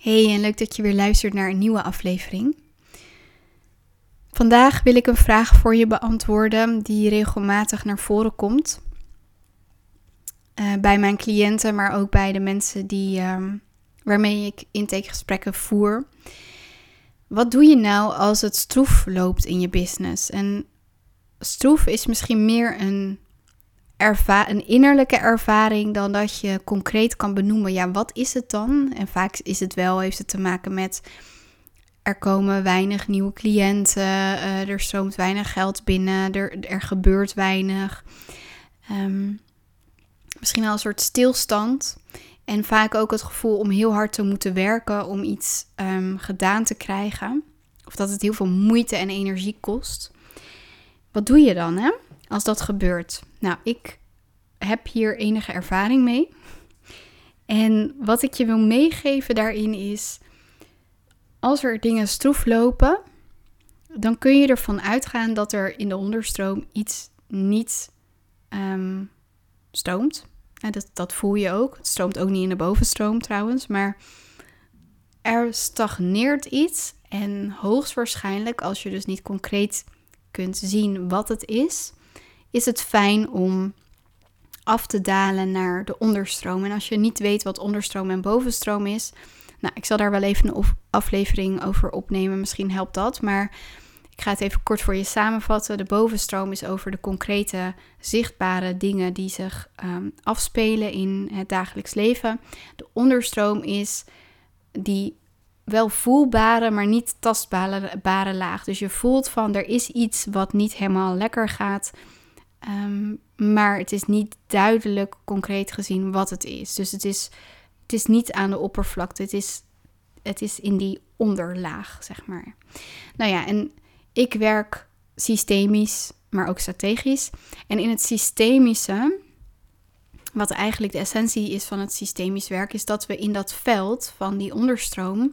Hey, en leuk dat je weer luistert naar een nieuwe aflevering. Vandaag wil ik een vraag voor je beantwoorden die regelmatig naar voren komt. Uh, bij mijn cliënten, maar ook bij de mensen die, uh, waarmee ik intakegesprekken voer. Wat doe je nou als het stroef loopt in je business? En stroef is misschien meer een een innerlijke ervaring dan dat je concreet kan benoemen. Ja, wat is het dan? En vaak is het wel, heeft het te maken met er komen weinig nieuwe cliënten, uh, er stroomt weinig geld binnen, er, er gebeurt weinig. Um, misschien wel een soort stilstand. En vaak ook het gevoel om heel hard te moeten werken om iets um, gedaan te krijgen. Of dat het heel veel moeite en energie kost. Wat doe je dan, hè? als dat gebeurt? Nou, ik heb hier enige ervaring mee. En wat ik je wil meegeven daarin is, als er dingen stroef lopen, dan kun je ervan uitgaan dat er in de onderstroom iets niet um, stroomt. dat, dat voel je ook. Het stroomt ook niet in de bovenstroom trouwens, maar er stagneert iets. En hoogstwaarschijnlijk, als je dus niet concreet kunt zien wat het is, is het fijn om af te dalen naar de onderstroom. En als je niet weet wat onderstroom en bovenstroom is, nou, ik zal daar wel even een aflevering over opnemen. Misschien helpt dat. Maar ik ga het even kort voor je samenvatten. De bovenstroom is over de concrete, zichtbare dingen die zich ehm, afspelen in het dagelijks leven. De onderstroom is die wel voelbare, maar niet tastbare laag. Dus je voelt van er is iets wat niet helemaal lekker gaat. Um, maar het is niet duidelijk concreet gezien wat het is. Dus het is, het is niet aan de oppervlakte. Het is, het is in die onderlaag, zeg maar. Nou ja, en ik werk systemisch, maar ook strategisch. En in het systemische, wat eigenlijk de essentie is van het systemisch werk, is dat we in dat veld van die onderstroom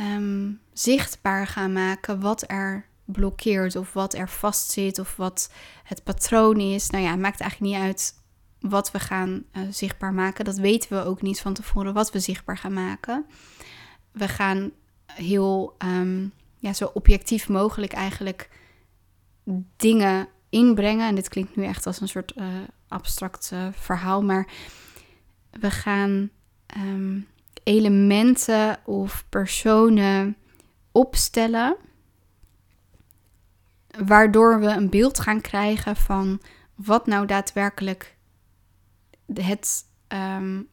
um, zichtbaar gaan maken wat er blokkeert of wat er vastzit of wat het patroon is. Nou ja, het maakt eigenlijk niet uit wat we gaan uh, zichtbaar maken. Dat weten we ook niet van tevoren wat we zichtbaar gaan maken. We gaan heel um, ja, zo objectief mogelijk eigenlijk dingen inbrengen. En dit klinkt nu echt als een soort uh, abstract uh, verhaal, maar we gaan um, elementen of personen opstellen waardoor we een beeld gaan krijgen van wat nou daadwerkelijk het, um,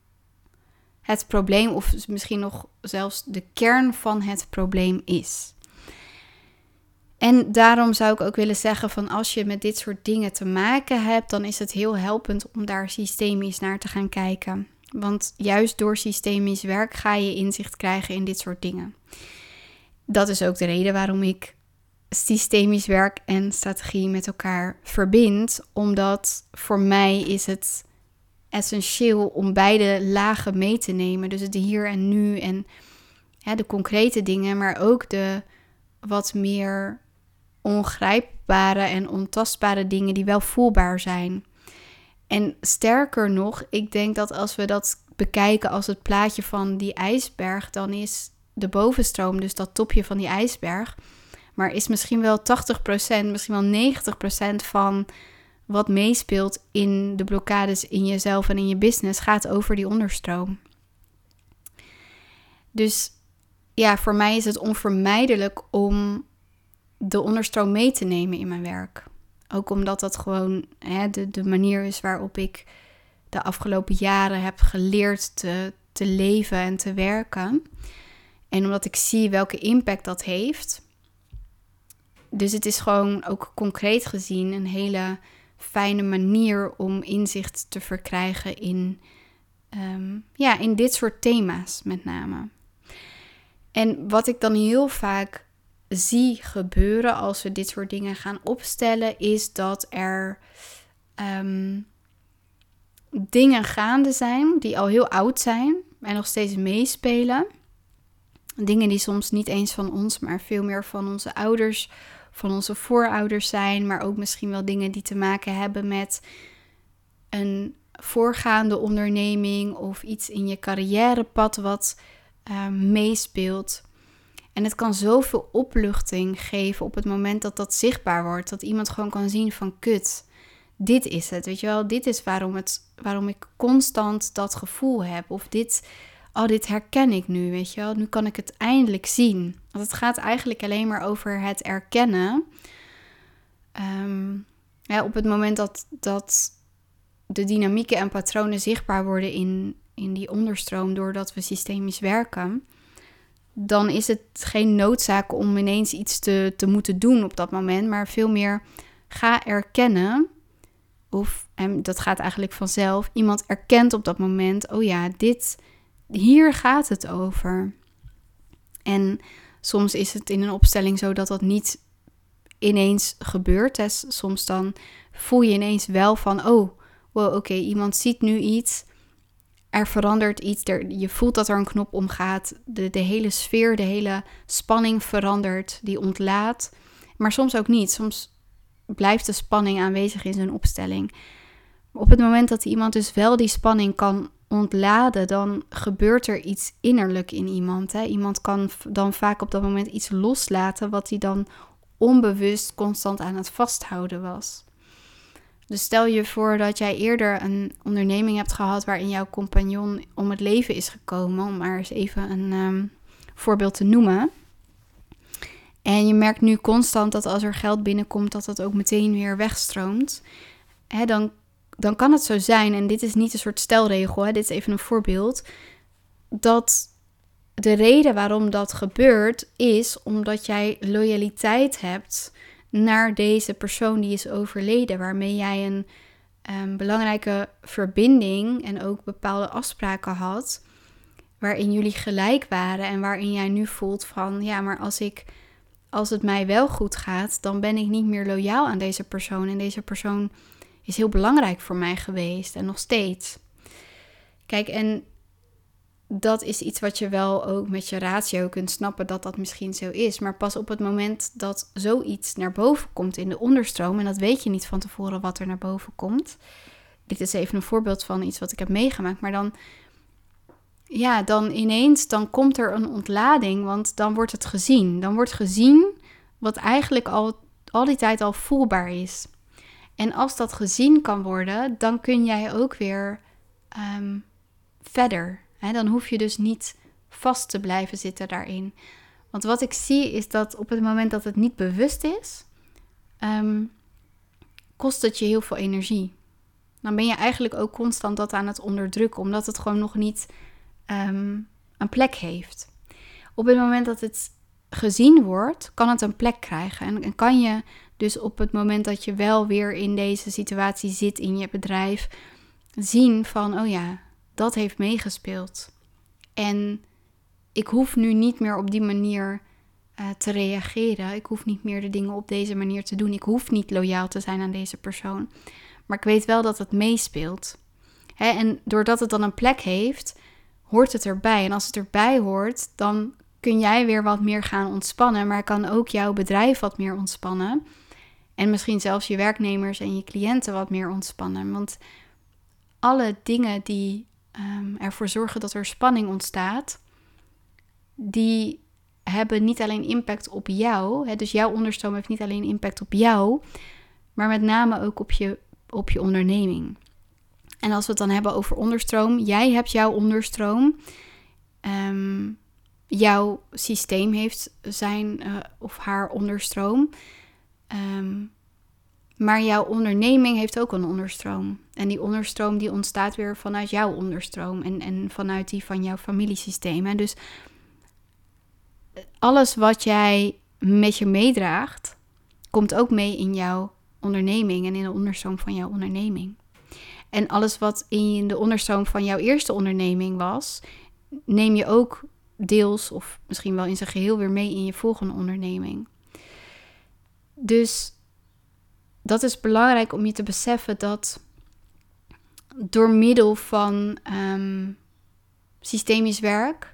het probleem, of misschien nog zelfs de kern van het probleem is. En daarom zou ik ook willen zeggen van als je met dit soort dingen te maken hebt, dan is het heel helpend om daar systemisch naar te gaan kijken. Want juist door systemisch werk ga je inzicht krijgen in dit soort dingen. Dat is ook de reden waarom ik systemisch werk en strategie met elkaar verbindt. Omdat voor mij is het essentieel om beide lagen mee te nemen. Dus het hier en nu en de concrete dingen, maar ook de wat meer ongrijpbare en ontastbare dingen die wel voelbaar zijn. En sterker nog, ik denk dat als we dat bekijken als het plaatje van die ijsberg, dan is de bovenstroom, dus dat topje van die ijsberg, maar is misschien wel 80%, misschien wel 90% van wat meespeelt in de blokkades in jezelf en in je business gaat over die onderstroom. Dus ja, voor mij is het onvermijdelijk om de onderstroom mee te nemen in mijn werk. Ook omdat dat gewoon hè, de, de manier is waarop ik de afgelopen jaren heb geleerd te, te leven en te werken. En omdat ik zie welke impact dat heeft. Dus het is gewoon ook concreet gezien een hele fijne manier om inzicht te verkrijgen in, ehm, ja, in dit soort thema's met name. En wat ik dan heel vaak zie gebeuren als we dit soort dingen gaan opstellen, is dat er ehm, dingen gaande zijn die al heel oud zijn en nog steeds meespelen. Dingen die soms niet eens van ons, maar veel meer van onze ouders van onze voorouders zijn, maar ook misschien wel dingen die te maken hebben met een voorgaande onderneming of iets in je carrièrepad wat ehm, meespeelt. En het kan zoveel opluchting geven op het moment dat dat zichtbaar wordt. Dat iemand gewoon kan zien van kut, dit is het. Weet je wel, dit is waarom, het, waarom ik constant dat gevoel heb. Of dit, oh, dit herken ik nu, weet je wel. Nu kan ik het eindelijk zien. Want het gaat eigenlijk alleen maar over het erkennen. Ehm, ja, op het moment dat, dat de dynamieken en patronen zichtbaar worden in, in die onderstroom doordat we systemisch werken, dan is het geen noodzaak om ineens iets te, te moeten doen op dat moment, maar veel meer ga erkennen. Of, en dat gaat eigenlijk vanzelf, iemand erkent op dat moment, oh ja, dit, hier gaat het over. En soms is het in een opstelling zo dat dat niet ineens gebeurt. Hè. Soms dan voel je ineens wel van, oh, wow, oké, iemand ziet nu iets. Er verandert iets. Er, je voelt dat er een knop omgaat. De, de hele sfeer, de hele spanning verandert. Die ontlaat. Maar soms ook niet. Soms blijft de spanning aanwezig in zijn opstelling. Op het moment dat iemand dus wel die spanning kan ontladen, dan gebeurt er iets innerlijk in iemand. Hè? Iemand kan dan vaak op dat moment iets loslaten wat hij dan onbewust constant aan het vasthouden was. Dus stel je voor dat jij eerder een onderneming hebt gehad waarin jouw compagnon om het leven is gekomen, om maar eens even een ehm, voorbeeld te noemen. En je merkt nu constant dat als er geld binnenkomt, dat dat ook meteen weer wegstroomt. Hè, dan, dan kan het zo zijn, en dit is niet een soort stelregel, hè, dit is even een voorbeeld, dat de reden waarom dat gebeurt is omdat jij loyaliteit hebt naar deze persoon die is overleden, waarmee jij een um, belangrijke verbinding en ook bepaalde afspraken had, waarin jullie gelijk waren en waarin jij nu voelt van ja, maar als ik als het mij wel goed gaat, dan ben ik niet meer loyaal aan deze persoon. En deze persoon is heel belangrijk voor mij geweest en nog steeds. Kijk, en dat is iets wat je wel ook met je ratio kunt snappen dat dat misschien zo is. Maar pas op het moment dat zoiets naar boven komt in de onderstroom, en dat weet je niet van tevoren wat er naar boven komt. Dit is even een voorbeeld van iets wat ik heb meegemaakt. Maar dan, ja, dan ineens, dan komt er een ontlading, want dan wordt het gezien. Dan wordt gezien wat eigenlijk al, al die tijd al voelbaar is. En als dat gezien kan worden, dan kun jij ook weer ehm, verder dan hoef je dus niet vast te blijven zitten daarin. Want wat ik zie is dat op het moment dat het niet bewust is, ehm, kost het je heel veel energie. Dan ben je eigenlijk ook constant dat aan het onderdrukken, omdat het gewoon nog niet ehm, een plek heeft. Op het moment dat het gezien wordt, kan het een plek krijgen. En, en kan je dus op het moment dat je wel weer in deze situatie zit in je bedrijf, zien van, oh ja, dat heeft meegespeeld. En ik hoef nu niet meer op die manier uh, te reageren. Ik hoef niet meer de dingen op deze manier te doen. Ik hoef niet loyaal te zijn aan deze persoon. Maar ik weet wel dat het meespeelt. Hè? En doordat het dan een plek heeft, hoort het erbij. En als het erbij hoort, dan kun jij weer wat meer gaan ontspannen. Maar kan ook jouw bedrijf wat meer ontspannen. En misschien zelfs je werknemers en je cliënten wat meer ontspannen. Want alle dingen die um, ervoor zorgen dat er spanning ontstaat, die hebben niet alleen impact op jou. Hè, dus jouw onderstroom heeft niet alleen impact op jou, maar met name ook op je, op je onderneming. En als we het dan hebben over onderstroom, jij hebt jouw onderstroom. Ehm, jouw systeem heeft zijn uh, of haar onderstroom. Um, maar jouw onderneming heeft ook een onderstroom. En die onderstroom die ontstaat weer vanuit jouw onderstroom en, en vanuit die van jouw familiesysteem. En dus alles wat jij met je meedraagt, komt ook mee in jouw onderneming en in de onderstroom van jouw onderneming. En alles wat in de onderstroom van jouw eerste onderneming was, neem je ook deels of misschien wel in zijn geheel weer mee in je volgende onderneming. Dus dat is belangrijk om je te beseffen dat door middel van um, systemisch werk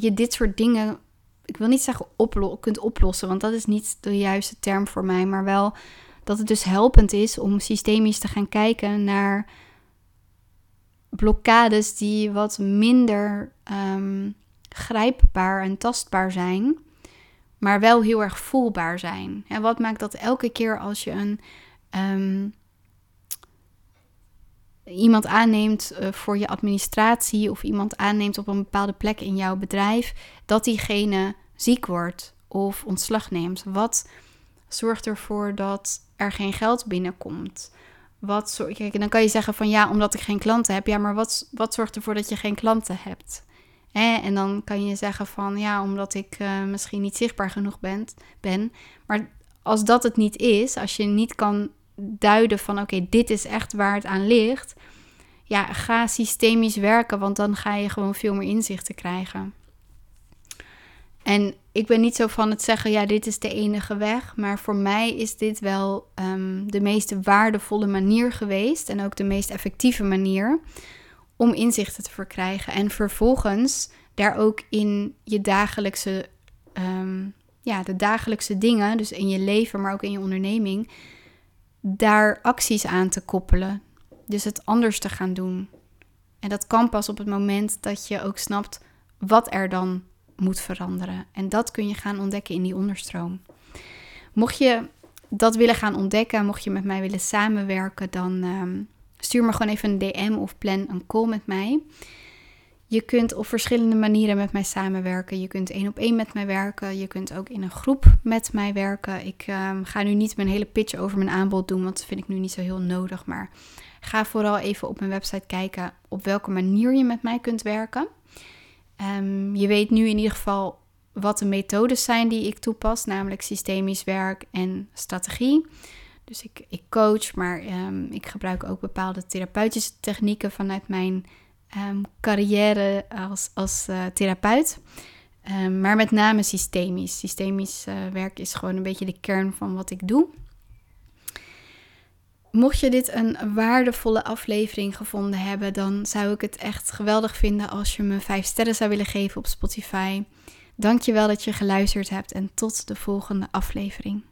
je dit soort dingen, ik wil niet zeggen kunt oplossen, want dat is niet de juiste term voor mij, maar wel dat het dus helpend is om systemisch te gaan kijken naar blokkades die wat minder um, grijpbaar en tastbaar zijn, maar wel heel erg voelbaar zijn. En wat maakt dat elke keer als je een ehm, iemand aanneemt eh, voor je administratie of iemand aanneemt op een bepaalde plek in jouw bedrijf, dat diegene ziek wordt of ontslag neemt? Wat zorgt ervoor dat er geen geld binnenkomt? Wat kijk, dan kan je zeggen van ja, omdat ik geen klanten heb. Ja, maar wat, wat zorgt ervoor dat je geen klanten hebt? En dan kan je zeggen van ja, omdat ik uh, misschien niet zichtbaar genoeg ben, ben. Maar als dat het niet is, als je niet kan duiden van oké, dit is echt waar het aan ligt. Ja, ga systemisch werken, want dan ga je gewoon veel meer inzichten krijgen. En ik ben niet zo van het zeggen, ja, dit is de enige weg. Maar voor mij is dit wel um, de meest waardevolle manier geweest. En ook de meest effectieve manier om inzichten te verkrijgen. En vervolgens daar ook in je dagelijkse, um, ja, de dagelijkse dingen, dus in je leven, maar ook in je onderneming, daar acties aan te koppelen. Dus het anders te gaan doen. En dat kan pas op het moment dat je ook snapt wat er dan moet veranderen. En dat kun je gaan ontdekken in die onderstroom. Mocht je dat willen gaan ontdekken, mocht je met mij willen samenwerken, dan ehm, stuur me gewoon even een DM of plan een call met mij. Je kunt op verschillende manieren met mij samenwerken. Je kunt één op één met mij werken. Je kunt ook in een groep met mij werken. Ik ehm, ga nu niet mijn hele pitch over mijn aanbod doen, want dat vind ik nu niet zo heel nodig. Maar ga vooral even op mijn website kijken op welke manier je met mij kunt werken. Um, je weet nu in ieder geval wat de methodes zijn die ik toepas, namelijk systemisch werk en strategie. Dus ik, ik coach, maar um, ik gebruik ook bepaalde therapeutische technieken vanuit mijn um, carrière als, als uh, therapeut. maar met name systemisch. Systemisch uh, werk is gewoon een beetje de kern van wat ik doe. Mocht je dit een waardevolle aflevering gevonden hebben, dan zou ik het echt geweldig vinden als je me 5 sterren zou willen geven op Spotify. Dank je wel dat je geluisterd hebt en tot de volgende aflevering.